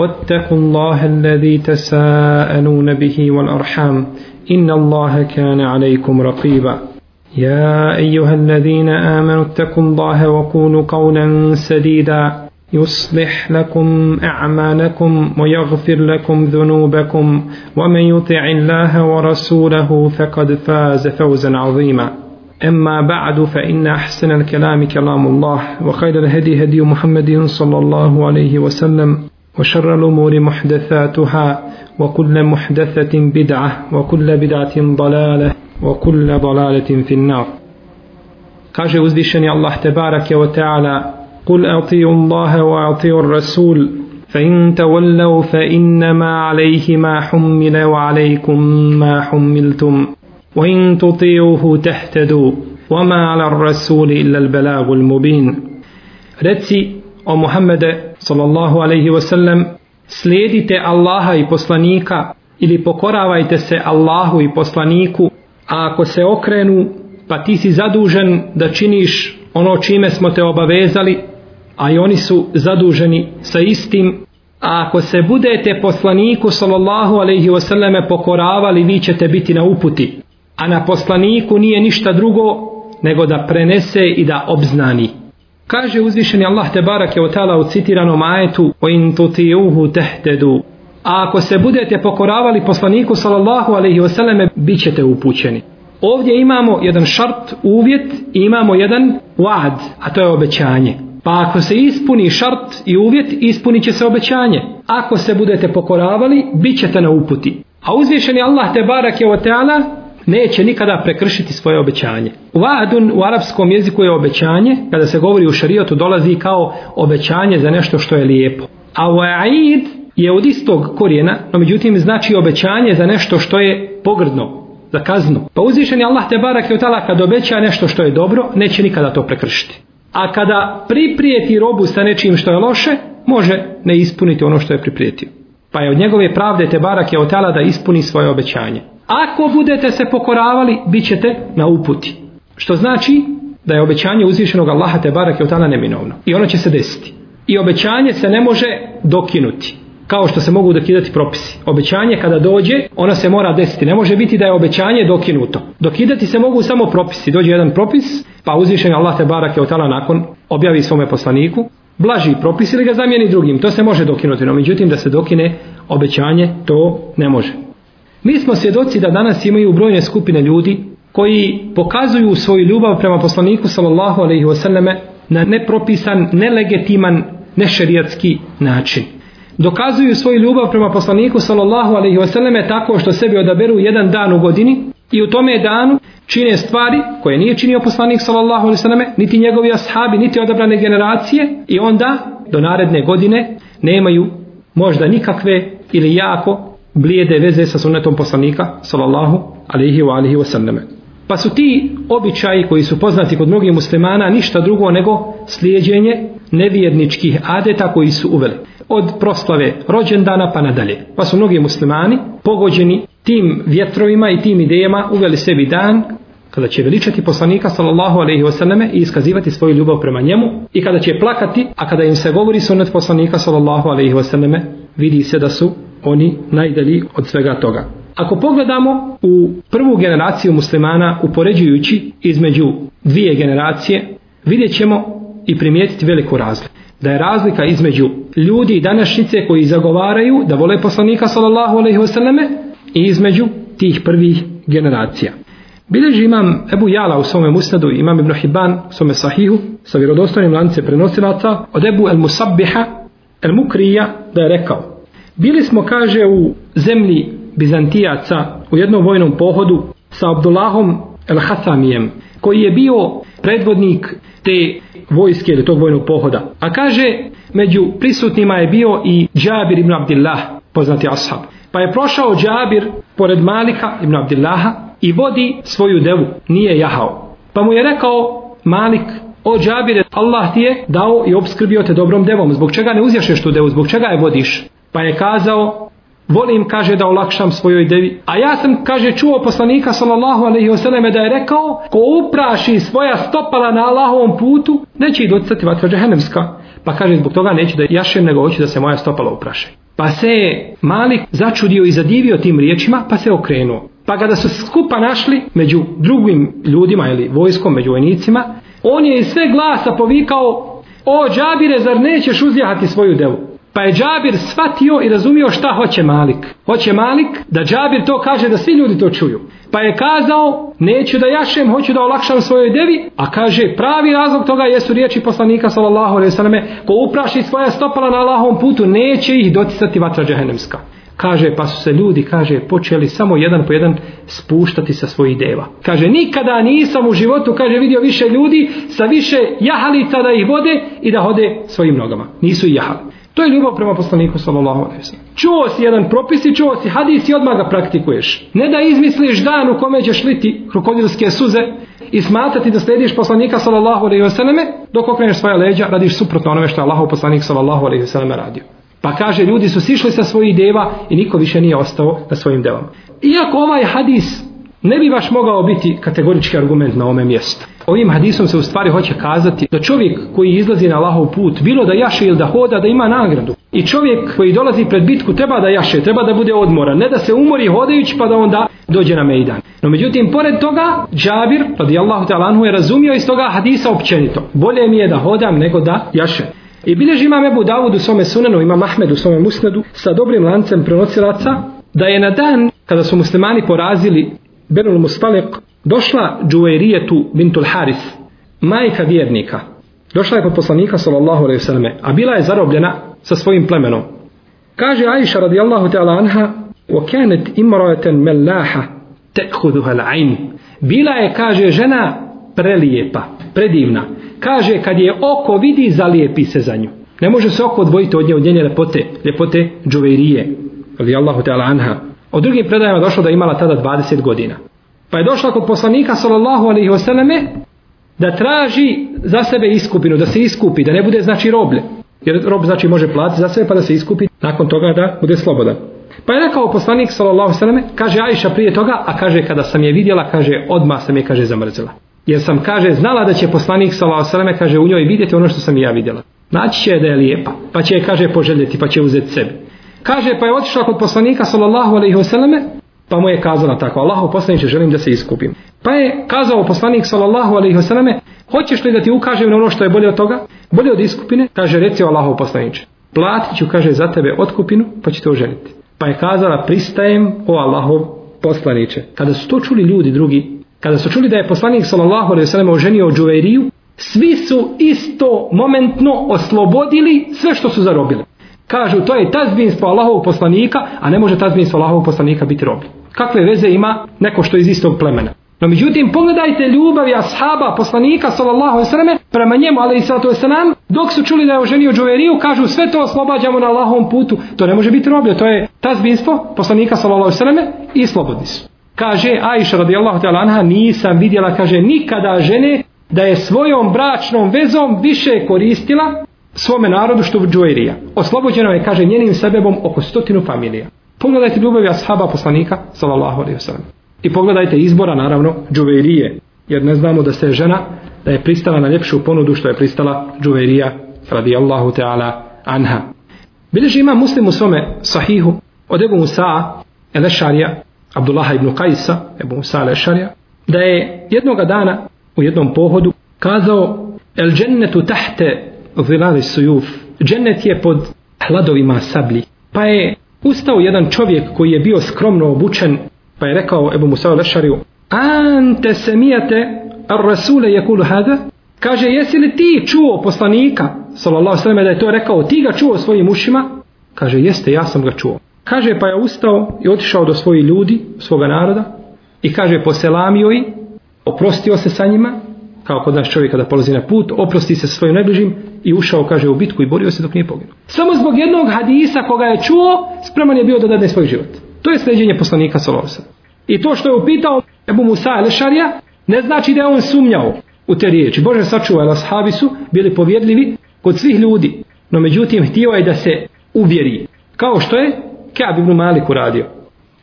واتقوا الله الذي تساءلون به والأرحام إن الله كان عليكم رقيبا. يا أيها الذين آمنوا اتقوا الله وقولوا قولا سديدا. يصلح لكم أعمالكم ويغفر لكم ذنوبكم ومن يطع الله ورسوله فقد فاز فوزا عظيما. أما بعد فإن أحسن الكلام كلام الله وخير الهدي هدي محمد صلى الله عليه وسلم. وشر الأمور محدثاتها وكل محدثة بدعة وكل بدعة ضلالة وكل ضلالة في النار. kaže uzvišeni tebarake wa ta'ala قل أطيعوا الله وأطيعوا الرسول فإن تولوا فإنما عليه ما حمل وعليكم ما حملتم وإن تطيعوه تهتدوا وما على الرسول إلا البلاغ المبين. Reci o Muhammede sallallahu alaihi wasallam slijedite Allaha i poslanika ili pokoravajte se Allahu i poslaniku a ako se okrenu pa ti si zadužen da činiš ono čime smo te obavezali a i oni su zaduženi sa istim. A ako se budete poslaniku sallallahu alaihi wasallame pokoravali vi ćete biti na uputi. A na poslaniku nije ništa drugo nego da prenese i da obznani. Kaže uzvišeni Allah te barake o tala u citiranom ajetu o in tutijuhu tehtedu. A ako se budete pokoravali poslaniku sallallahu alaihi wasallame, bit ćete upućeni. Ovdje imamo jedan šart, uvjet i imamo jedan wad, a to je obećanje. Pa ako se ispuni šart i uvjet, ispunit će se obećanje. Ako se budete pokoravali, bit ćete na uputi. A uzvišeni Allah te barake o tala neće nikada prekršiti svoje obećanje. Vaadun u arapskom jeziku je obećanje, kada se govori u šarijotu dolazi kao obećanje za nešto što je lijepo. A wa'id je od istog korijena, no međutim znači obećanje za nešto što je pogrdno, za kaznu. Pa uzvišen je Allah te barak je utala kad obeća nešto što je dobro, neće nikada to prekršiti. A kada priprijeti robu sa nečim što je loše, može ne ispuniti ono što je priprijetio. Pa je od njegove pravde te barak je otala da ispuni svoje obećanje. Ako budete se pokoravali, bit ćete na uputi. Što znači da je obećanje uzvišenog Allaha te barak je otala neminovno. I ono će se desiti. I obećanje se ne može dokinuti. Kao što se mogu dokidati propisi. Obećanje kada dođe, ono se mora desiti. Ne može biti da je obećanje dokinuto. Dokidati se mogu samo propisi. Dođe jedan propis, pa uzvišen Allah te barak je otala nakon objavi svome poslaniku, blaži propis ili ga zamijeni drugim. To se može dokinuti. No međutim da se dokine obećanje, to ne može. Mi smo svjedoci da danas imaju brojne skupine ljudi koji pokazuju svoju ljubav prema poslaniku sallallahu alejhi ve selleme na nepropisan, nelegitiman, nešerijatski način. Dokazuju svoju ljubav prema poslaniku sallallahu alejhi ve selleme tako što sebi odaberu jedan dan u godini i u tome danu čine stvari koje nije činio poslanik sallallahu alejhi ve selleme, niti njegovi ashabi, niti odabrane generacije i onda do naredne godine nemaju možda nikakve ili jako blijede veze sa sunnetom poslanika sallallahu alaihi wa alihi wasallame. Pa su ti običaji koji su poznati kod mnogih muslimana ništa drugo nego slijedjenje nevjerničkih adeta koji su uveli. Od proslave rođendana pa nadalje. Pa su mnogi muslimani pogođeni tim vjetrovima i tim idejama uveli sebi dan kada će veličati poslanika sallallahu alejhi ve selleme i iskazivati svoju ljubav prema njemu i kada će plakati a kada im se govori sunnet poslanika sallallahu alejhi ve selleme vidi se da su oni najdalji od svega toga. Ako pogledamo u prvu generaciju muslimana upoređujući između dvije generacije, vidjet ćemo i primijetiti veliku razliku. Da je razlika između ljudi i današnjice koji zagovaraju da vole poslanika sallallahu alaihi wasallame i između tih prvih generacija. Bileži imam Ebu Jala u svome musnadu, imam Ibn Hibban u svome sahihu, sa vjerodostojnim lance prenosilaca, od Ebu El Musabbiha, El Mukrija, da je rekao, bili smo, kaže, u zemlji Bizantijaca u jednom vojnom pohodu sa Abdullahom El Hasamijem, koji je bio predvodnik te vojske ili tog vojnog pohoda. A kaže, među prisutnima je bio i Džabir ibn Abdillah, poznati ashab. Pa je prošao Džabir pored Malika ibn Abdillaha i vodi svoju devu, nije jahao. Pa mu je rekao Malik, o Džabire, Allah ti je dao i obskrbio te dobrom devom, zbog čega ne uzjašeš tu devu, zbog čega je vodiš? Pa je kazao, volim, kaže, da olakšam svojoj devi. A ja sam, kaže, čuo poslanika, sallallahu alaihi wasallam, da je rekao, ko upraši svoja stopala na Allahovom putu, neće i docati vatra džahenemska. Pa kaže, zbog toga neće da jašem, nego hoće da se moja stopala upraše. Pa se Malik začudio i zadivio tim riječima, pa se okrenuo. Pa kada su skupa našli među drugim ljudima ili vojskom, među vojnicima, on je iz sve glasa povikao, o džabire, zar nećeš uzjahati svoju devu? Pa je Džabir shvatio i razumio šta hoće Malik. Hoće Malik da Džabir to kaže da svi ljudi to čuju. Pa je kazao, neću da jašem, hoću da olakšam svojoj devi, a kaže, pravi razlog toga jesu riječi poslanika sallallahu alaihi selleme, ko upraši svoja stopala na Allahovom putu, neće ih doticati vatra džahenemska. Kaže, pa su se ljudi, kaže, počeli samo jedan po jedan spuštati sa svojih deva. Kaže, nikada nisam u životu, kaže, vidio više ljudi sa više jahalica da ih vode i da hode svojim nogama. Nisu jahali. To je ljubav prema poslaniku sallallahu alejhi ve sellem. Čuo si jedan propis i čuo si hadis i odmah ga praktikuješ. Ne da izmisliš dan u kome ćeš liti krokodilske suze i smatrati da slediš poslanika sallallahu alejhi ve selleme dok okreneš svoja leđa, radiš suprotno onome što je Allahov poslanik sallallahu alejhi ve selleme radio. Pa kaže, ljudi su sišli sa svojih deva i niko više nije ostao na svojim devama. Iako ovaj hadis ne bi baš mogao biti kategorički argument na ome mjestu. Ovim hadisom se u stvari hoće kazati da čovjek koji izlazi na Allahov put, bilo da jaše ili da hoda, da ima nagradu. I čovjek koji dolazi pred bitku treba da jaše, treba da bude odmoran, ne da se umori hodajući pa da onda dođe na mejdan. No međutim, pored toga, Džabir, radijallahu ta'ala anhu, je razumio iz toga hadisa općenito. Bolje mi je da hodam nego da jaše. I bilježi imam Ebu Davud u svome sunanu, ima Mahmed u svome musnedu, sa dobrim lancem prenosilaca, da je na dan kada su muslimani porazili Benul Mustalik, došla Džuverijetu bintul Haris, majka vjernika. Došla je pod poslanika sallallahu alejhi ve selleme, a bila je zarobljena sa svojim plemenom. Kaže Ajša radijallahu ta'ala anha: "Wa kanat imra'atan mallaha العين al-'ayn." Bila je kaže žena prelijepa, predivna. Kaže kad je oko vidi zalijepi se za nju. Ne može se oko odvojiti od nje od njene lepote, ljepote Džuverije radijallahu ta'ala anha. Od drugim predajama došlo da je imala tada 20 godina. Pa je došla kod poslanika sallallahu alaihi wasallame da traži za sebe iskupinu, da se iskupi, da ne bude znači roblje. Jer rob znači može platiti za sebe pa da se iskupi nakon toga da bude slobodan. Pa je rekao poslanik sallallahu alaihi kaže Ajša prije toga, a kaže kada sam je vidjela, kaže odma sam je kaže zamrzila. Jer sam kaže znala da će poslanik sallallahu alaihi kaže u njoj vidjeti ono što sam ja vidjela. Naći će da je lijepa, pa će je kaže poželjeti, pa će uzeti sebi. Kaže pa je otišla kod poslanika sallallahu alejhi ve selleme pa mu je kazala tako Allahu poslanice želim da se iskupim. Pa je kazao poslanik sallallahu alejhi ve selleme hoćeš li da ti ukažem na ono što je bolje od toga? Bolje od iskupine? Kaže reci Allahu poslanice. Platit ću kaže za tebe otkupinu pa ću te oženiti. Pa je kazala pristajem o Allahov poslanice. Kada su to čuli ljudi drugi, kada su čuli da je poslanik sallallahu alejhi ve selleme oženio Džuvairiju, svi su isto momentno oslobodili sve što su zarobili. Kažu to je tazbinstvo Allahovog poslanika, a ne može tazbinstvo Allahovog poslanika biti rob. Kakve veze ima neko što je iz istog plemena? No međutim, pogledajte ljubavi ashaba poslanika sallallahu alejhi ve selleme prema njemu ali i sallatu vesselam, dok su čuli da je oženio Džuveriju, kažu sve to oslobađamo na Allahovom putu. To ne može biti roblje, to je tazbinstvo poslanika sallallahu alejhi ve selleme i slobodni su. Kaže Aisha radijallahu ta'ala anha, nisam vidjela, kaže, nikada žene da je svojom bračnom vezom više koristila svome narodu što džuverija. Oslobođeno je, kaže, njenim sebebom oko stotinu familija. Pogledajte ljubavi ashaba poslanika, sallallahu alaihi wasallam. I pogledajte izbora, naravno, Džuverije. Jer ne znamo da se žena, da je pristala na ljepšu ponudu što je pristala Džuverija, radijallahu ta'ala, anha. Bileži ima muslim u svome sahihu od Ebu Musa, Elešarija, Abdullaha ibn Kajsa, Ebu Musa Elešarija, da je jednoga dana u jednom pohodu kazao El džennetu tahte zilali sujuf. Džennet je pod hladovima sabli. Pa je ustao jedan čovjek koji je bio skromno obučen Pa je rekao Ebu Musa Lešariju, Ante semijate ar rasule je kulu hada? Kaže, jesi li ti čuo poslanika, sallallahu sallam, da je to rekao, ti ga čuo svojim ušima? Kaže, jeste, ja sam ga čuo. Kaže, pa je ustao i otišao do svojih ljudi, svoga naroda, i kaže, poselamio i, oprostio se sa njima, kao kod nas čovjek kada polazi na put, oprosti se svojim najbližim i ušao, kaže, u bitku i borio se dok nije poginuo. Samo zbog jednog hadisa koga je čuo, spreman je bio da dadne svoj život. To je sljeđenje poslanika Salosa. I to što je upitao Ebu Musa Elešarija, ne znači da je on sumnjao u te riječi. Bože sačuvaj, ashabi su bili povjedljivi kod svih ljudi. No međutim, htio je da se uvjeri. Kao što je Kaab ibn Malik uradio.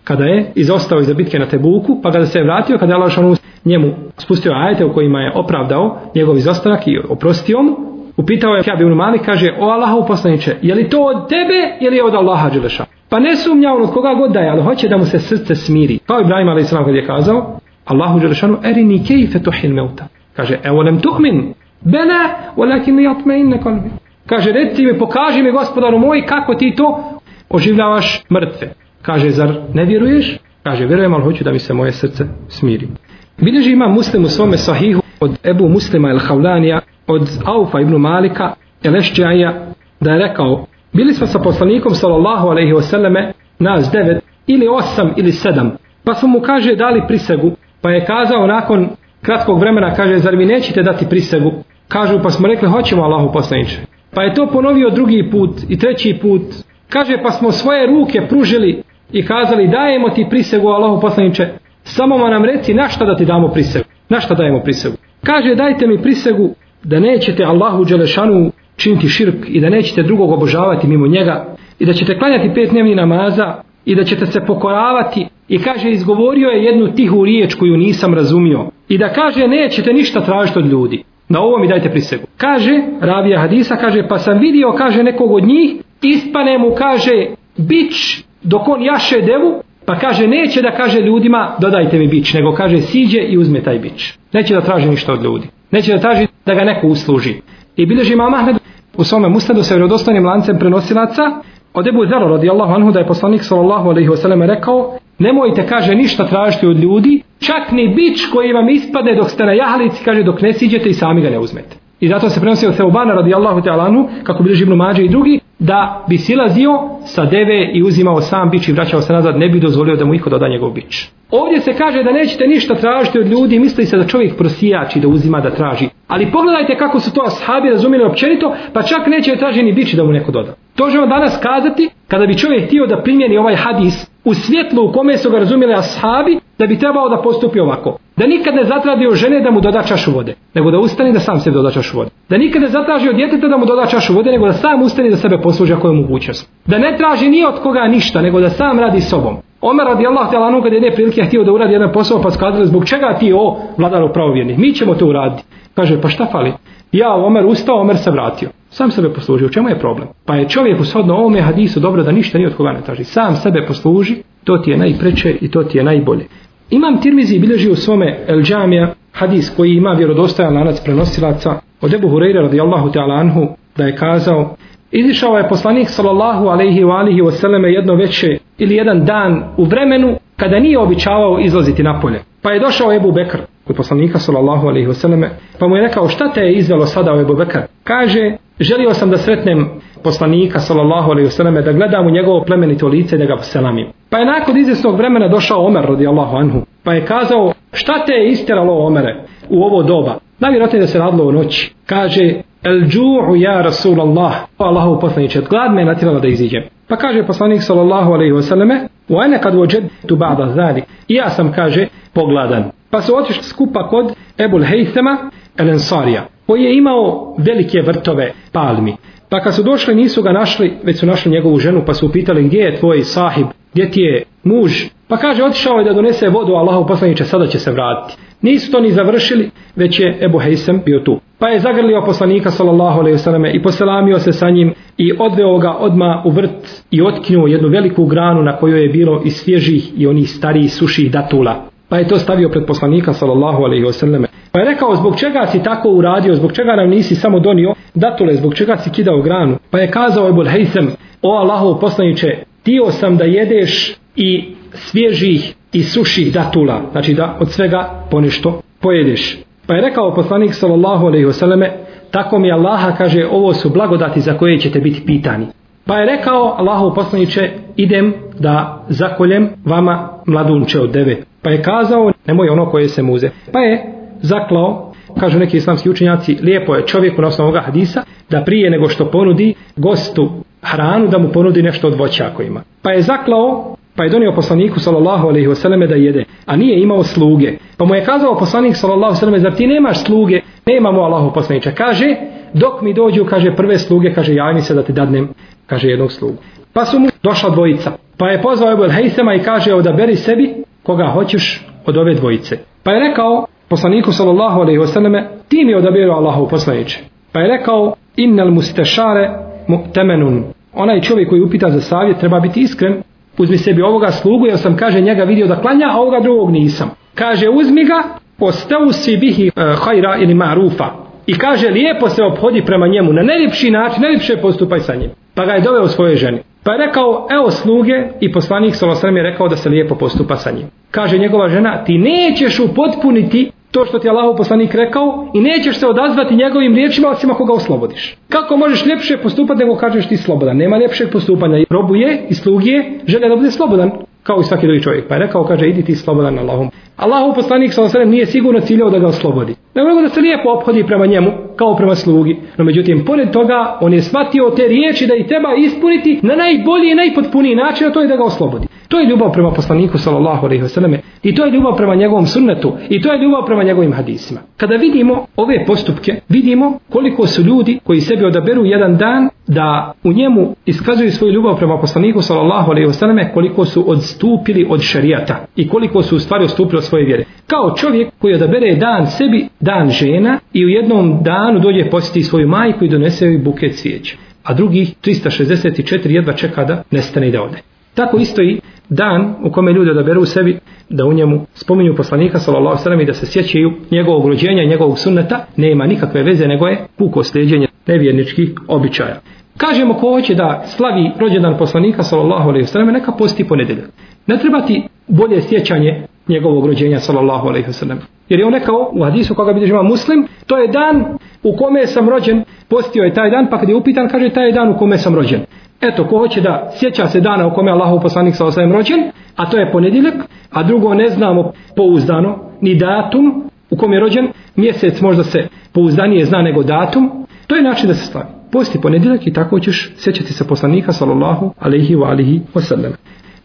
Kada je izostao iz bitke na Tebuku, pa kada se je vratio, kada je Allah njemu spustio ajete u kojima je opravdao njegov izostanak i oprostio mu, upitao je Kaab ibn Malik, kaže, o Allahu poslaniče, je li to od tebe ili je od Allaha Đeleša? Pa ne sumnja on od koga god daje, ali hoće da mu se srce smiri. Kao Ibrahim a.s. kad je kazao, Allahu Đelešanu, erini kejfe tuhil meuta. Kaže, evo nem tuhmin. Bela, walakin li jatme inne kalbi. Kaže, reci mi, pokaži mi gospodaru moj, kako ti to oživljavaš mrtve. Kaže, zar ne vjeruješ? Kaže, vjerujem, ali hoću da mi se moje srce smiri. Bilježi ima muslim u svome sahihu od Ebu Muslima el Havlanija, od Aufa ibn Malika, el Ešđaja, da je rekao, bili smo sa poslanikom sallallahu alaihi wasallame, nas devet, ili osam, ili sedam, pa su mu kaže dali prisegu, pa je kazao nakon kratkog vremena, kaže, zar mi nećete dati prisegu? Kažu, pa smo rekli, hoćemo Allahu poslaniče. Pa je to ponovio drugi put i treći put. Kaže, pa smo svoje ruke pružili i kazali, dajemo ti prisegu Allahu poslaniče, samo ma nam reci na šta da ti damo prisegu. Na šta dajemo prisegu? Kaže, dajte mi prisegu da nećete Allahu Đelešanu činiti širk i da nećete drugog obožavati mimo njega i da ćete klanjati pet dnevni namaza i da ćete se pokoravati i kaže izgovorio je jednu tihu riječ koju nisam razumio i da kaže nećete ništa tražiti od ljudi na ovo mi dajte prisegu kaže Ravija Hadisa kaže pa sam vidio kaže nekog od njih ispane mu kaže bić dok on jaše devu pa kaže neće da kaže ljudima dodajte mi bić nego kaže siđe i uzme taj bić neće da traži ništa od ljudi. Neće da traži da ga neko usluži. I bilježi imam Ahmed u svome mustadu sa vjerodostojnim lancem prenosilaca od Ebu Zara radijallahu anhu da je poslanik sallallahu alaihi wasallam rekao nemojte kaže ništa tražiti od ljudi čak ni bić koji vam ispadne dok ste na jahalici kaže dok ne siđete i sami ga ne uzmete. I zato se prenosi od Seubana radijallahu ta'ala kako bilježi Ibnu Mađe i drugi da bi silazio sa deve i uzimao sam bić i vraćao se nazad ne bi dozvolio da mu iko doda njegov bić Ovdje se kaže da nećete ništa tražiti od ljudi, misli se da čovjek prosijači da uzima da traži. Ali pogledajte kako su to ashabi razumjeli općenito, pa čak neće traži ni bići da mu neko doda. To želimo danas kazati kada bi čovjek htio da primjeni ovaj hadis u svjetlu u kome su ga razumjeli ashabi, da bi trebao da postupi ovako. Da nikad ne zatraži od žene da mu doda čašu vode, nego da ustane da sam sebi doda čašu vode. Da nikad ne zatraži od djeteta da mu doda čašu vode, nego da sam ustane da sebe posluži ako je mogućnost. Da ne traži ni od koga ništa, nego da sam radi sobom. Omer radi Allah te lanu kad je neprilike htio da uradi jedan posao pa skazali zbog čega ti o vladaru pravovjerni. Mi ćemo to uraditi. Kaže pa šta fali? Ja Omer ustao, Omer se vratio. Sam sebe posluži. U čemu je problem? Pa je čovjek ushodno ovome hadisu dobro da ništa ni od koga ne traži. Sam sebe posluži, to ti je najpreče i to ti je najbolje. Imam Tirmizi bilježi u svome El Džamija hadis koji ima vjerodostojan lanac prenosilaca od Ebu Hureyre radijallahu ta'ala anhu da je kazao Izišao je poslanik sallallahu alaihi ve alihi ve selleme jedno veče ili jedan dan u vremenu kada nije običavao izlaziti na polje. Pa je došao Ebu Bekr kod poslanika sallallahu alaihi ve selleme, pa mu je rekao šta te je izvelo sada o Ebu Bekr? Kaže, želio sam da sretnem poslanika sallallahu alaihi ve selleme da gledam u njegovo plemenito lice i da ga selamim. Pa je nakon izvjesnog vremena došao Omer radijallahu anhu, pa je kazao šta te je isteralo Omere u ovo doba? Najvjerojatnije da se radilo u noći. Kaže, El džu'u ja Rasulallah. Allahu poslaniče, glad me natjerala da iziđem. Pa kaže poslanik sallallahu alaihi wa sallame, u ene kad vođed tu ba'da zalik. I ja sam, kaže, pogladan. Pa su otišli skupa kod Ebul Hejthema El Ensarija, koji je imao velike vrtove palmi. Pa kad su došli nisu ga našli, već su našli njegovu ženu pa su upitali gdje je tvoj sahib, gdje ti je muž. Pa kaže otišao je da donese vodu Allahu poslaniče, sada će se vratiti. Nisu to ni završili, već je Ebu Hejsem bio tu. Pa je zagrlio poslanika sallallahu alejhi ve selleme i poselamio se sa njim i odveo ga odma u vrt i otknuo jednu veliku granu na kojoj je bilo i svježih i onih starijih suših datula. Pa je to stavio pred poslanika sallallahu alejhi ve selleme. Pa je rekao zbog čega si tako uradio, zbog čega nam nisi samo donio datule, zbog čega si kidao granu. Pa je kazao Ebu Hejsem, o Allahov poslaniče, tio sam da jedeš i svježih i suših datula, znači da od svega ponešto pojedeš. Pa je rekao poslanik sallallahu alejhi ve selleme, tako mi Allaha kaže, ovo su blagodati za koje ćete biti pitani. Pa je rekao Allahu poslanice, idem da zakoljem vama mladunče od deve. Pa je kazao, nemoj ono koje se muze. Pa je zaklao, kažu neki islamski učenjaci, lijepo je čovjeku na osnovu ovoga hadisa, da prije nego što ponudi gostu hranu, da mu ponudi nešto od voća ako ima. Pa je zaklao pa je donio poslaniku sallallahu alejhi ve selleme da jede, a nije imao sluge. Pa mu je kazao poslanik sallallahu alejhi ve selleme zar ti nemaš sluge? Nemamo Allahu poslanice. Kaže, dok mi dođu, kaže prve sluge, kaže ja mi se da ti dadnem, kaže jednog slugu. Pa su mu došla dvojica. Pa je pozvao Ebu Hejsema i kaže odaberi sebi koga hoćeš od ove dvojice. Pa je rekao poslaniku sallallahu alejhi ve selleme ti mi odabiru Allahu poslanice. Pa je rekao innal mustashare mu'tamanun. Onaj čovjek koji upita za savjet treba biti iskren uzmi sebi ovoga slugu, jer sam, kaže, njega vidio da klanja, a ovoga drugog nisam. Kaže, uzmi ga, ostavu si bihi e, hajra ili marufa. I kaže, lijepo se obhodi prema njemu, na najljepši način, najljepše postupaj sa njim. Pa ga je doveo svoje ženi. Pa je rekao, evo sluge, i poslanik Salosrem je rekao da se lijepo postupa sa njim. Kaže njegova žena, ti nećeš upotpuniti to što ti je Allahov poslanik rekao i nećeš se odazvati njegovim riječima osim ako ga oslobodiš. Kako možeš ljepše postupati nego kažeš ti slobodan? Nema ljepšeg postupanja. Robuje i slugije žele da bude slobodan kao i svaki drugi čovjek. Pa je rekao, kaže, idi ti slobodan Allahom. Allahov poslanik sa nije sigurno ciljao da ga oslobodi. Nego da se lijepo obhodi prema njemu, kao prema slugi. No međutim, pored toga, on je shvatio te riječi da ih treba ispuniti na najbolji i najpotpuniji način, a to je da ga oslobodi. To je ljubav prema poslaniku sallallahu alejhi ve selleme i to je ljubav prema njegovom sunnetu i to je ljubav prema njegovim hadisima. Kada vidimo ove postupke, vidimo koliko su ljudi koji sebi odaberu jedan dan da u njemu iskazuju svoju ljubav prema poslaniku sallallahu alejhi ve selleme, koliko su odstupili od šerijata i koliko su u stvari odstupili od svoje vjere. Kao čovjek koji odabere dan sebi, dan žena i u jednom danu dođe posjeti svoju majku i donese joj buket cvijeća. A drugih 364 jedva čeka da nestane i da ode. Tako isto i dan u kome ljudi odaberu sebi da u njemu spominju poslanika sallallahu alejhi ve sellem i da se sjećaju njegovog rođenja i njegovog sunneta nema nikakve veze nego je puko slijedeње nevjerničkih običaja. Kažemo ko hoće da slavi rođendan poslanika sallallahu alejhi ve sellem neka posti ponedjeljak. Ne treba ti bolje sjećanje njegovog rođenja sallallahu alejhi ve sellem. Jer je on rekao u hadisu koga bi država muslim, to je dan u kome sam rođen, postio je taj dan, pa kad je upitan, kaže taj je dan u kome sam rođen. Eto, ko hoće da sjeća se dana u kome Allahov poslanik sa osvijem rođen, a to je ponedjeljak, a drugo ne znamo pouzdano, ni datum u kome je rođen, mjesec možda se pouzdanije zna nego datum, to je način da se slavi. Posti ponedjeljak i tako ćeš sjećati se poslanika sallallahu alaihi wa alihi wa sallam.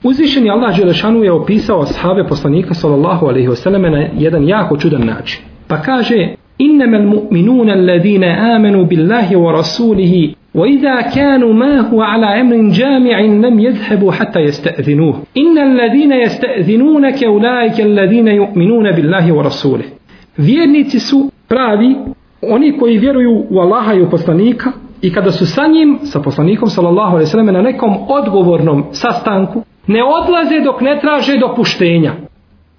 Uzvišeni Allah Đelešanu je opisao ashave poslanika sallallahu alaihi wa sallam na jedan jako čudan način. Pa kaže, إنما المؤمنون الذين آمنوا بالله ورسوله وإذا كانوا معه على أمر جامع لم يذهبوا حتى يستأذنوه إن الذين يستأذنونك أولئك الذين يؤمنون بالله ورسوله Vjernici su pravi oni koji vjeruju u Allaha i u poslanika i kada su sa njim, sa poslanikom sallallahu alaihi sallam na nekom odgovornom sastanku, ne odlaze dok ne traže dopuštenja.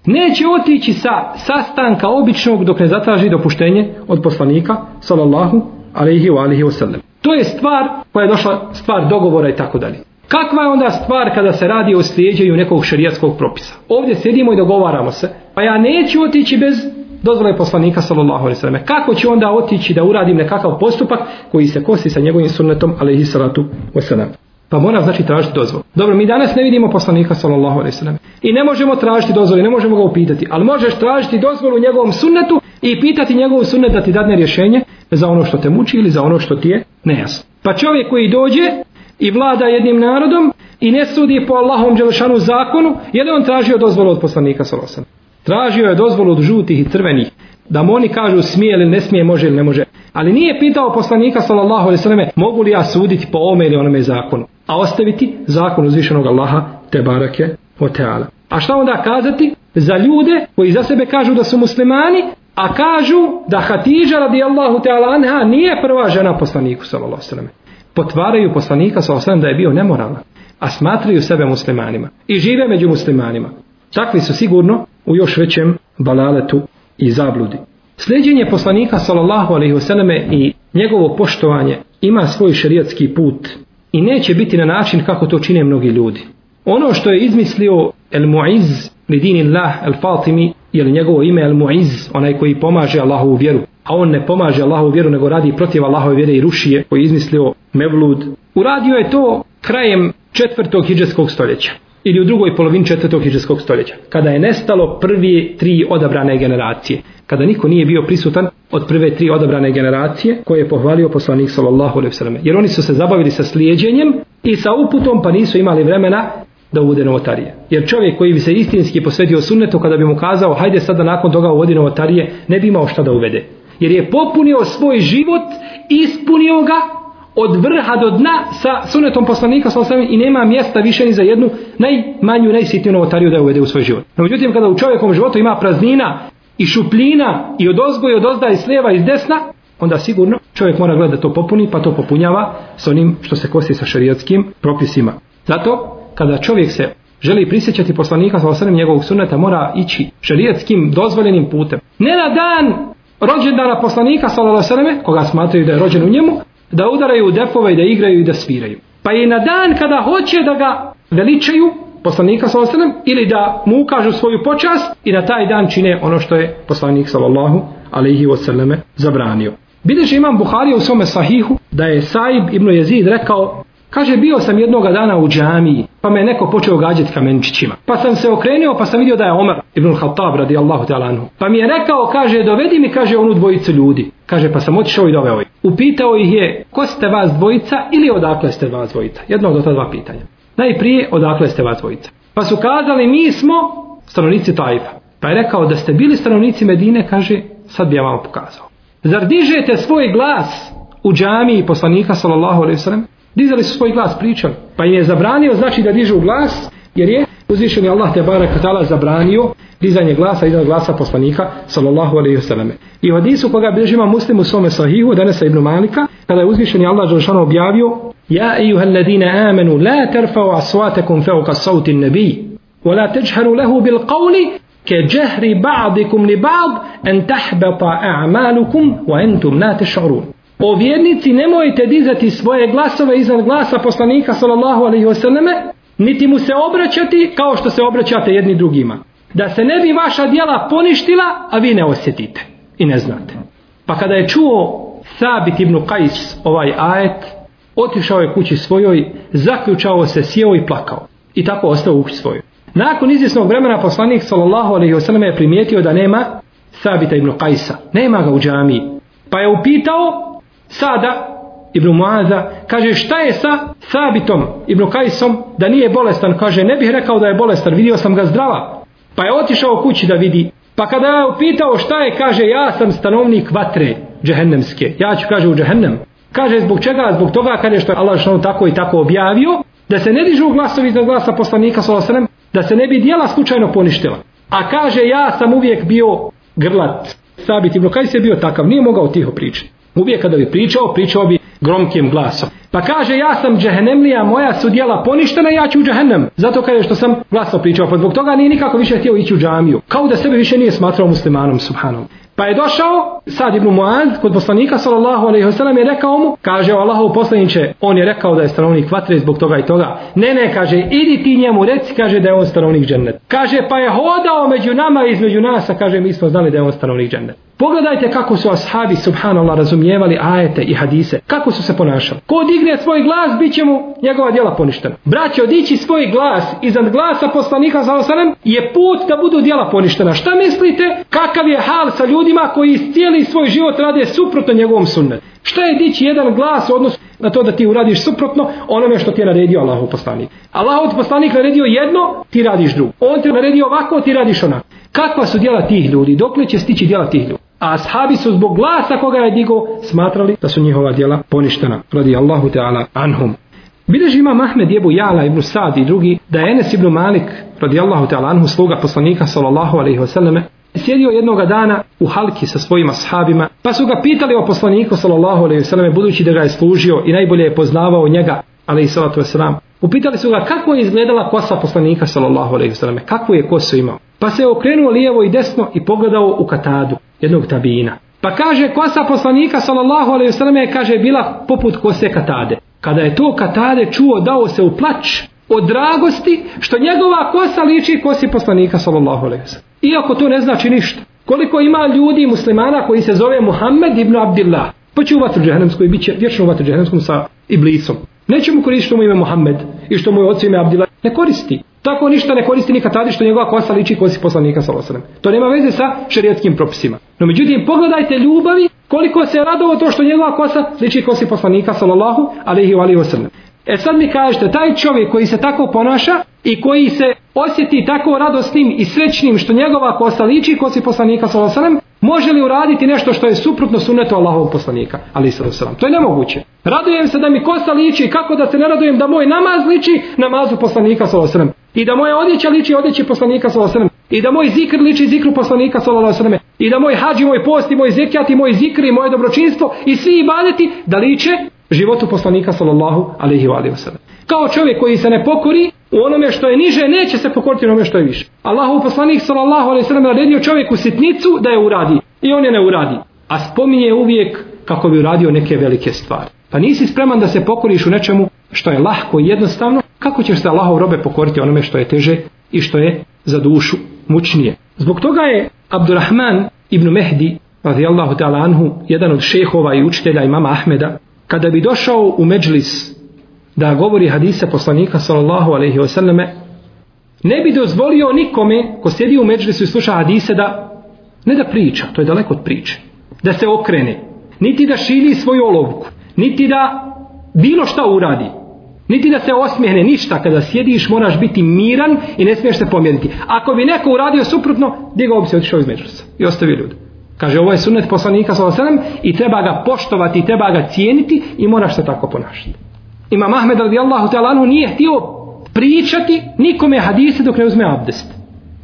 Neće otići sa sastanka običnog dok ne zatraži dopuštenje od poslanika sallallahu alejhi ve alihi wa. To je stvar koja je došla stvar dogovora i tako dalje. Kakva je onda stvar kada se radi o slijedjenju nekog šerijatskog propisa? Ovdje sjedimo i dogovaramo se, pa ja neću otići bez dozvole poslanika sallallahu alejhi ve selleme. Kako ću onda otići da uradim nekakav postupak koji se kosi sa njegovim sunnetom alejhi salatu vesselam? Pa mora znači tražiti dozvolu. Dobro, mi danas ne vidimo poslanika sallallahu alejhi ve selleme. I ne možemo tražiti dozvolu, ne možemo ga upitati, ali možeš tražiti dozvolu njegovom sunnetu i pitati njegovu sunnet da ti dadne rješenje za ono što te muči ili za ono što ti je nejasno. Pa čovjek koji dođe i vlada jednim narodom i ne sudi po Allahom dželešanu zakonu, je li on tražio dozvolu od poslanika sallallahu? Tražio je dozvolu od žutih i crvenih, da mu oni kažu smije ili ne smije, može ili ne može. Ali nije pitao poslanika sallallahu alejhi ve selleme mogu li ja suditi po ome ili onome zakonu, a ostaviti zakon uzvišenog Allaha te barake o teala. A šta onda kazati za ljude koji za sebe kažu da su muslimani, a kažu da Hatidža radijallahu ta'ala anha nije prva žena poslaniku sallallahu alejhi ve selleme. Potvaraju poslanika sallallahu alejhi ve selleme da je bio nemoralan, a smatraju sebe muslimanima i žive među muslimanima. Takvi su sigurno u još većem balaletu i zabludi. Sljeđenje poslanika sallallahu alejhi ve selleme i njegovo poštovanje ima svoj šerijatski put i neće biti na način kako to čine mnogi ljudi. Ono što je izmislio El Mu'iz Lidinillah El Fatimi ili njegovo ime El Mu'iz, onaj koji pomaže Allahovu vjeru, a on ne pomaže Allahovu vjeru nego radi protiv Allahove vjere i ruši je, koji je izmislio Mevlud. Uradio je to krajem četvrtog hijđarskog stoljeća ili u drugoj polovini četvrtog hiđarskog stoljeća, kada je nestalo prvi tri odabrane generacije, kada niko nije bio prisutan od prve tri odabrane generacije koje je pohvalio poslanik sallallahu alejhi ve sellem. jer oni su se zabavili sa slijeđenjem i sa uputom pa nisu imali vremena da uvode novotarije. Jer čovjek koji bi se istinski posvetio sunnetu kada bi mu kazao hajde sada nakon toga uvodi novotarije ne bi imao šta da uvede. Jer je popunio svoj život, ispunio ga od vrha do dna sa sunetom poslanika sa osam i nema mjesta više ni za jednu najmanju, najsitniju novotariju da je uvede u svoj život. No, međutim, kada u čovjekom životu ima praznina i šupljina i od ozgo i od ozda i s lijeva i s desna, onda sigurno čovjek mora gledati da to popuni, pa to popunjava s onim što se kosi sa šarijatskim propisima. Zato, kada čovjek se želi prisjećati poslanika sa osam njegovog suneta, mora ići šarijatskim dozvoljenim putem. Ne na dan rođendana poslanika sallallahu alejhi ve selleme koga smatraju da je rođen u njemu da udaraju u defove i da igraju i da sviraju. Pa i na dan kada hoće da ga veličaju, poslanika sa ostanem, ili da mu ukažu svoju počast i na taj dan čine ono što je poslanik sallallahu alaihi ve selleme zabranio. Bileži imam Buharija u svome sahihu da je Saib ibn Jezid rekao Kaže, bio sam jednoga dana u džamiji, pa me neko počeo gađati kamenčićima. Pa sam se okrenuo, pa sam vidio da je Omar ibn Khattab radijallahu ta'ala anhu. Pa mi je rekao, kaže, dovedi mi, kaže, onu dvojicu ljudi. Kaže, pa sam otišao i doveo ih. Upitao ih je, ko ste vas dvojica ili odakle ste vas dvojica? Jedno od ta dva pitanja. Najprije, odakle ste vas dvojica? Pa su kazali, mi smo stanovnici Tajfa. Pa je rekao, da ste bili stanovnici Medine, kaže, sad bi ja vam pokazao. Zar dižete svoj glas u džamiji poslanika sallallahu alejhi ve sellem Dizali su svoj glas, pričali. Pa im je zabranio, znači da dižu glas, jer je uzvišeni Allah te barak ta'ala zabranio dizanje glasa iznad glasa poslanika sallallahu alejhi ve selleme. I u hadisu koga bilježi ima Muslim u svome sahihu danas ibn Malika kada je uzvišeni Allah dželle objavio Ja ejuhalladina amanu la tarfa'u aswatakum fawqa sawti an-nabi wa la tajharu lahu bil qawli كجهر بعضكم لبعض أن تحبط أعمالكم وأنتم لا تشعرون O vjernici, nemojte dizati svoje glasove iznad glasa poslanika sallallahu alaihi wasallame, niti mu se obraćati kao što se obraćate jedni drugima. Da se ne bi vaša dijela poništila, a vi ne osjetite i ne znate. Pa kada je čuo Sabit ibn Qais ovaj ajet, otišao je kući svojoj, zaključao se, sjeo i plakao. I tako ostao u kući svojoj. Nakon izvjesnog vremena poslanik sallallahu alaihi wasallam je primijetio da nema Sabita ibn Qaisa. Nema ga u džamiji. Pa je upitao Sada Ibn Muaza kaže šta je sa Sabitom Ibn Kajsom da nije bolestan? Kaže ne bih rekao da je bolestan vidio sam ga zdrava. Pa je otišao kući da vidi. Pa kada je upitao šta je kaže ja sam stanovnik vatre džehennemske. Ja ću kaže u džehennem. Kaže zbog čega? Zbog toga kaže što je Allah što tako i tako objavio da se ne dižu glasovi za glasa poslanika sallallahu da se ne bi dijela slučajno poništila. A kaže ja sam uvijek bio grlat. Sabit Ibn Kajs je bio takav nije mogao tiho pričati Uvijek kada bi pričao, pričao bi gromkim glasom. Pa kaže, ja sam džehennemlija, moja su dijela poništena, ja ću u džehennem. Zato kaže što sam glasno pričao, pa zbog toga nije nikako više htio ići u džamiju. Kao da sebe više nije smatrao muslimanom, subhanom. Pa je došao Sad ibn Muaz kod poslanika sallallahu alejhi ve sellem je rekao mu, kaže Allahov poslanice, on je rekao da je stanovnik vatre zbog toga i toga. Ne, ne, kaže, idi ti njemu reci, kaže da je on stanovnik džennet. Kaže, pa je hodao među nama između nas, a kaže, mi smo znali da je on stanovnik džennet. Pogledajte kako su ashabi subhanallah razumijevali ajete i hadise. Kako su se ponašali. Ko digne svoj glas, bit će mu njegova djela poništena. Braće, odići svoj glas iznad glasa poslanika za osanem je put da budu djela poništena. Šta mislite? Kakav je hal sa ljudima koji cijeli svoj život rade suprotno njegovom sunnetu? Šta je dići jedan glas odnos na to da ti uradiš suprotno onome što ti je naredio Allahov poslanik? Allahov poslanik naredio jedno, ti radiš drugo. On ti naredio ovako, ti radiš onako. Kakva su djela tih ljudi? Dokle će stići djela tih ljudi? A ashabi su zbog glasa koga je digo smatrali da su njihova djela poništena. Radi Allahu Teala anhum. Bileži ima Mahmed jebu Jala ibn Sad i drugi da je Enes ibn Malik radijallahu ta'ala anhu sluga poslanika sallallahu alaihi wasallame sjedio jednog dana u halki sa svojima sahabima pa su ga pitali o poslaniku sallallahu alaihi wasallame budući da ga je služio i najbolje je poznavao njega ali i salatu wasalam, upitali su ga kako je izgledala kosa poslanika sallallahu alaihi selleme, kakvu je kosu imao pa se je okrenuo lijevo i desno i pogledao u katadu jednog tabina. Pa kaže kosa poslanika sallallahu alejhi ve selleme kaže bila poput kose katade. Kada je to Katade čuo, dao se u plać od dragosti što njegova kosa liči kosi poslanika sallallahu alejhi ve Iako to ne znači ništa. Koliko ima ljudi muslimana koji se zove Muhammed ibn Abdullah, pa će u vatru džehennemsku i bit će vječno u vatru džehennemskom sa iblisom. Neće mu koristiti što mu ime Muhammed i što mu je ocu ime Abdila. Ne koristi. Tako ništa ne koristi nikad tadi što njegova kosa liči kosi poslanika sallallahu alejhi ve To nema veze sa šerijetskim propisima. No međutim, pogledajte ljubavi koliko se radovo to što njegova kosa liči kosi poslanika sallallahu alejhi ve sellem. E sad mi kažete, taj čovjek koji se tako ponaša i koji se osjeti tako radosnim i srećnim što njegova kosa liči kosi poslanika sallallahu alejhi ve sellem, može li uraditi nešto što je suprotno sunnetu Allahovog poslanika alejhi sallam? To je nemoguće. Radujem se da mi kosa liči, kako da se ne radujem da moj namaz liči namazu poslanika sallallahu alejhi. I da moja odjeća liči odjeći poslanika sallallahu alejhi. I da moj zikr liči zikru poslanika sallallahu alejhi. I da moj hađi, moj post, i moj zekjat, i moj zikr, i moje dobročinstvo i svi ibadeti da liče životu poslanika sallallahu alejhi ve sellem. Kao čovjek koji se ne pokori u onome što je niže, neće se pokoriti onome što je više. Allahov poslanik sallallahu alejhi ve sellem naredio čovjeku sitnicu da je uradi i on je ne uradi. A spominje uvijek kako bi uradio neke velike stvari. Pa nisi spreman da se pokoriš u nečemu što je lahko i jednostavno, kako ćeš se Allahov robe pokoriti onome što je teže i što je za dušu mučnije. Zbog toga je Abdurrahman ibn Mehdi, radijallahu ta'ala anhu, jedan od šehova i učitelja imama Ahmeda, kada bi došao u međlis da govori hadise poslanika sallallahu alaihi wasallame, ne bi dozvolio nikome ko sjedi u međlisu i sluša hadise da ne da priča, to je daleko od priče, da se okrene, niti da šili svoju olovku, niti da bilo šta uradi, niti da se osmijehne ništa, kada sjediš moraš biti miran i ne smiješ se pomjeriti. Ako bi neko uradio suprotno, digao bi se otišao iz međlisa i ostavio ljudi. Kaže, ovo je sunnet poslanika sallallahu alaihi i treba ga poštovati treba ga cijeniti i moraš se tako ponašati. Imam Ahmed radi radijallahu ta'ala nije htio pričati nikome hadise dok ne uzme abdest.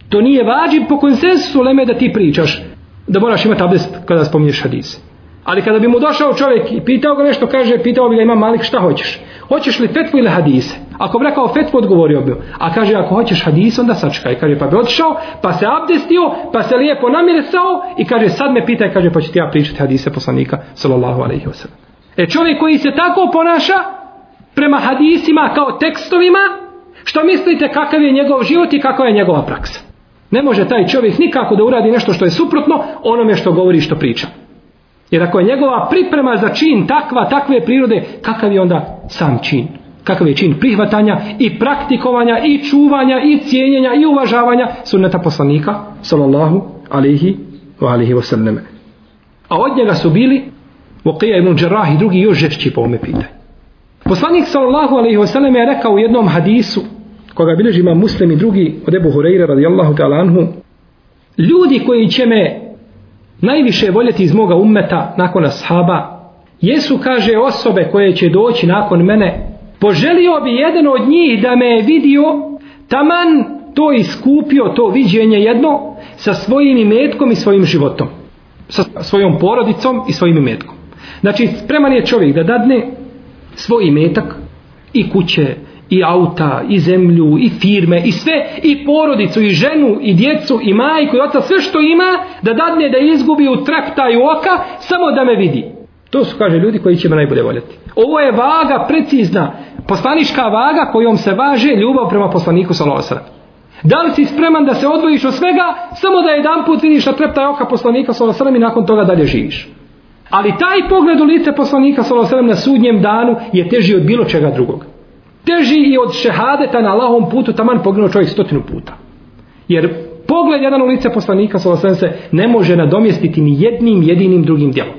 To nije vađib po konsensusu leme da ti pričaš da moraš imati abdest kada spominješ hadise. Ali kada bi mu došao čovjek i pitao ga nešto, kaže, pitao bi ga ima malik šta hoćeš. Hoćeš li fetvu ili hadise? Ako bi rekao fetvu, odgovorio bi. A kaže, ako hoćeš hadise, onda sačekaj. Kaže, pa bi otišao, pa se abdestio, pa se lijepo namirisao i kaže, sad me pitaj, kaže, pa ću ti ja pričati hadise poslanika, sallallahu alaihi wasallam. E čovjek koji se tako ponaša, prema hadisima kao tekstovima, što mislite kakav je njegov život i kakva je njegova praksa? Ne može taj čovjek nikako da uradi nešto što je suprotno onome što govori i što priča. Jer ako je njegova priprema za čin takva, takve prirode, kakav je onda sam čin? Kakav je čin prihvatanja i praktikovanja i čuvanja i cijenjenja i uvažavanja sunneta poslanika sallallahu alihi wa alihi wasallam. A od njega su bili Vokija ibn Đerah i drugi još žešći po ome pitanju. Poslanik sallallahu alaihi wasallam je rekao u jednom hadisu koga bilježi ima muslim i drugi od Ebu Hureyre radijallahu ta'ala anhu ljudi koji će me najviše voljeti iz moga ummeta nakon ashaba jesu kaže osobe koje će doći nakon mene. Poželio bi jedan od njih da me je vidio taman to iskupio to viđenje jedno sa svojim imetkom i svojim životom. Sa svojom porodicom i svojim imetkom. Znači spreman je čovjek da dadne svoj imetak i kuće i auta i zemlju i firme i sve i porodicu i ženu i djecu i majku i oca sve što ima da dadne da izgubi u treptaju oka samo da me vidi. To su kaže ljudi koji će me najbolje voljeti. Ovo je vaga precizna poslanička vaga kojom se važe ljubav prema poslaniku salosara da li si spreman da se odvojiš od svega samo da jedan put vidiš na treptaj oka poslanika salosara i nakon toga dalje živiš? Ali taj pogled u lice poslanika sallallahu na sudnjem danu je teži od bilo čega drugog. Teži i od šehadeta na lahom putu taman poginuo čovjek stotinu puta. Jer pogled jedan u lice poslanika sallallahu se ne može nadomjestiti ni jednim jedinim drugim djelom.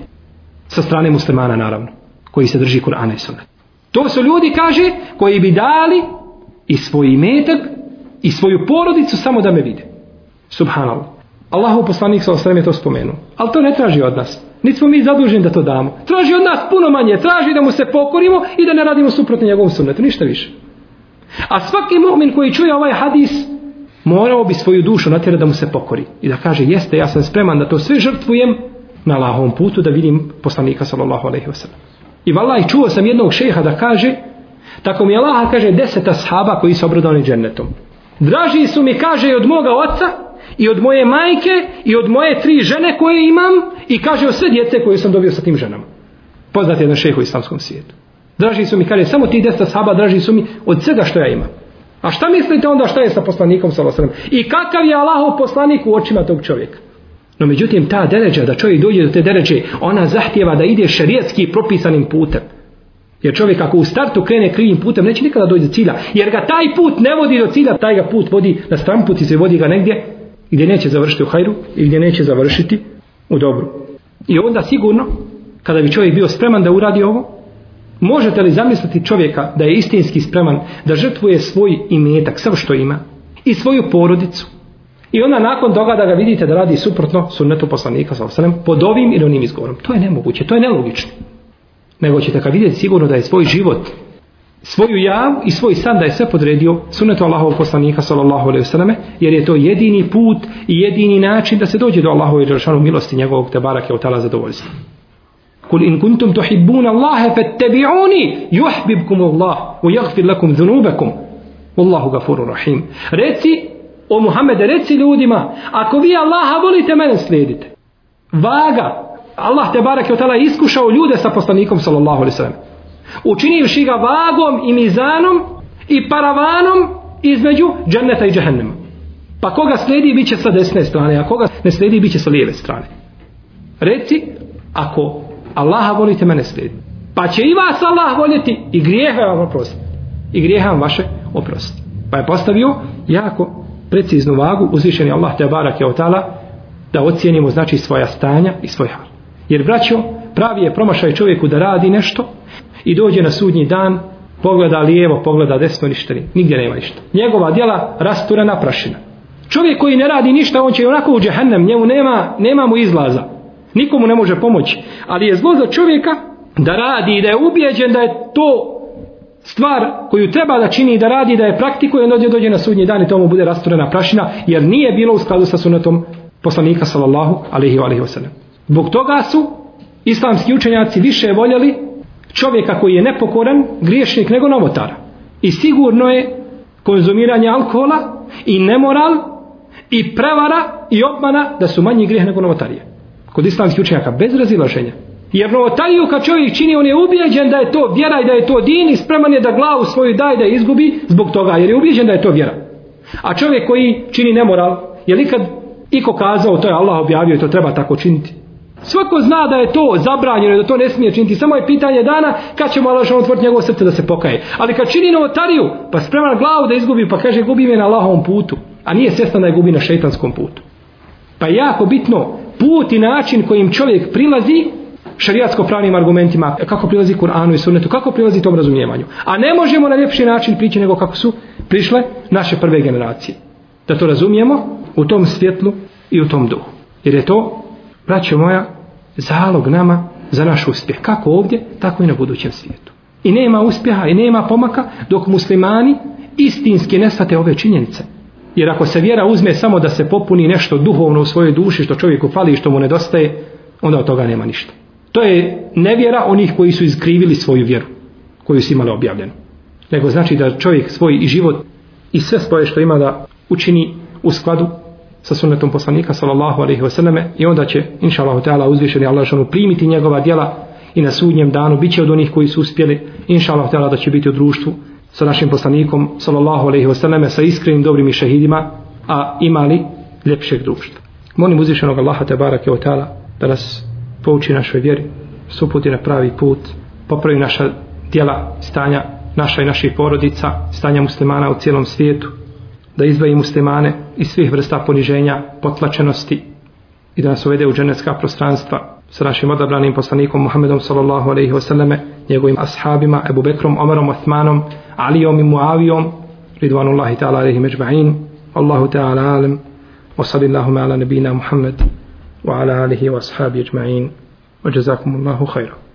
Sa strane muslimana naravno, koji se drži Kur'ana i Sunnet. To su ljudi, kaže, koji bi dali i svoj imetak i svoju porodicu samo da me vide. Subhanallah. Allahu poslanik sallallahu alejhi je to spomenuo. Ali to ne traži od nas. Niti smo mi zaduženi da to damo. Traži od nas puno manje. Traži da mu se pokorimo i da ne radimo suprotno njegovom sunnetu. Ništa više. A svaki mu'min koji čuje ovaj hadis morao bi svoju dušu natjerati da mu se pokori. I da kaže jeste ja sam spreman da to sve žrtvujem na Allahovom putu da vidim poslanika sallallahu alaihi wa sallam. I vallaj čuo sam jednog šeha da kaže tako mi Allah kaže deseta sahaba koji su obradani džennetom. Draži su mi kaže od moga oca i od moje majke i od moje tri žene koje imam i kaže o sve djece koje sam dobio sa tim ženama. Poznat je jedan šeh u islamskom svijetu. Draži su mi, kaže, samo ti deset sahaba draži su mi od svega što ja imam. A šta mislite onda šta je sa poslanikom sa? I kakav je Allahov poslanik u očima tog čovjeka? No međutim ta deređa da čovjek dođe do te deređe, ona zahtjeva da ide šerijetski propisanim putem. Jer čovjek ako u startu krene krivim putem, neće nikada doći do cilja. Jer ga taj put ne vodi do cilja, taj ga put vodi na stramput i se vodi ga negdje gdje neće završiti u hajru i gdje neće završiti u dobru. I onda sigurno, kada bi čovjek bio spreman da uradi ovo, možete li zamisliti čovjeka da je istinski spreman da žrtvuje svoj imetak, sve što ima, i svoju porodicu, I onda nakon toga da ga vidite da radi suprotno sunnetu poslanika sa osanem, pod ovim ili onim izgovorom. To je nemoguće, to je nelogično. Nego ćete ga vidjeti sigurno da je svoj život, svoju jav i svoj san da je sve podredio sunnetu Allahovog poslanika sallallahu alaihi wasallam, jer je to jedini put i jedini način da se dođe do Allahove džaršanu milosti njegovog te barake od tala zadovoljstva. Kul in kuntum tuhibbuna Allahe fattabi'uni yuhbibkum Allah u yaghfir lakum dhunubakum Wallahu ghafurur rahim. Reci o Muhammede, reci ljudima, ako vi Allaha volite, mene slijedite. Vaga. Allah te barake je iskušao ljude sa poslanikom sallallahu alaihi selleme Učinivši ga vagom i mizanom i paravanom između dženneta i džehennema. Pa koga slijedi, bit će sa desne strane, a koga ne slijedi, bit će sa lijeve strane. Reci, ako Allaha volite, mene slijedi. Pa će i vas Allah voljeti i grijehe vam oprostiti. I grijehe vam vaše oprostiti. Pa je postavio jako preciznu vagu uzvišeni Allah te barak je otala da ocijenimo znači svoja stanja i svoj hal. Jer braćo, pravi je promašaj čovjeku da radi nešto i dođe na sudnji dan, pogleda lijevo, pogleda desno, ništa ni, nigdje nema ništa. Njegova djela rasturena prašina. Čovjek koji ne radi ništa, on će onako u džehennem, njemu nema, nema mu izlaza. Nikomu ne može pomoći. Ali je zlo za čovjeka da radi i da je ubijeđen da je to stvar koju treba da čini da radi da je praktikuje onda dođe na sudnji dan i tomu bude rasturena prašina jer nije bilo u skladu sa sunetom poslanika sallallahu alejhi ve alejhi Zbog toga su islamski učenjaci više voljeli čovjeka koji je nepokoran, griješnik nego novotara. I sigurno je konzumiranje alkohola i nemoral i prevara i obmana da su manji grijeh nego novotarije. Kod islamskih učenjaka bez razilaženja. Jer novotariju kad čovjek čini, on je ubijeđen da je to vjera i da je to din i spreman je da glavu svoju daje da izgubi zbog toga, jer je ubijeđen da je to vjera. A čovjek koji čini nemoral, je li kad iko kazao, to je Allah objavio i to treba tako činiti. Svako zna da je to zabranjeno, da to ne smije činiti. Samo je pitanje dana kad će mu Allah otvoriti njegovo srce da se pokaje. Ali kad čini novotariju, pa sprema glavu da izgubi, pa kaže gubi me na Allahovom putu. A nije svjestan da je gubi na šeitanskom putu. Pa je jako bitno put i način kojim čovjek prilazi šarijatsko pravnim argumentima, kako prilazi Kur'anu i sunnetu, kako prilazi tom razumijevanju. A ne možemo na ljepši način prići nego kako su prišle naše prve generacije. Da to razumijemo u tom svjetlu i u tom duhu. Jer je to, braćo moja, zalog nama za naš uspjeh. Kako ovdje, tako i na budućem svijetu. I nema uspjeha i nema pomaka dok muslimani istinski nesvate ove činjenice. Jer ako se vjera uzme samo da se popuni nešto duhovno u svojoj duši što čovjeku fali i što mu nedostaje, onda od toga nema ništa. To je nevjera onih koji su iskrivili svoju vjeru, koju su imali objavljenu. Nego znači da čovjek svoj i život i sve svoje što ima da učini u skladu sa sunnetom poslanika sallallahu alaihi selleme i onda će inša Allah ta'ala uzvišeni Allah šanu primiti njegova djela i na sudnjem danu bit će od onih koji su uspjeli inša Allah ta'ala da će biti u društvu sa našim poslanikom sallallahu alaihi selleme sa iskrenim dobrim i šehidima a imali ljepšeg društva. Molim uzvišenog Allaha te barake o ta'ala da nas pouči našoj vjeri, suputi na pravi put, popravi naša djela stanja naša i naših porodica, stanja muslimana u cijelom svijetu, da izbavi muslimane iz svih vrsta poniženja, potlačenosti i da nas uvede u dženecka prostranstva sa našim odabranim poslanikom Muhammedom sallallahu alaihi wasallame, njegovim ashabima, Ebu Bekrom, Omerom, Osmanom, Alijom i Muavijom, Ridvanullahi ta'ala alaihi međba'in, Allahu ta'ala alam, wa sallillahu ala nabina Muhammed, wa ala alihi wa ashabi ajma'in, wa jazakumullahu khairan.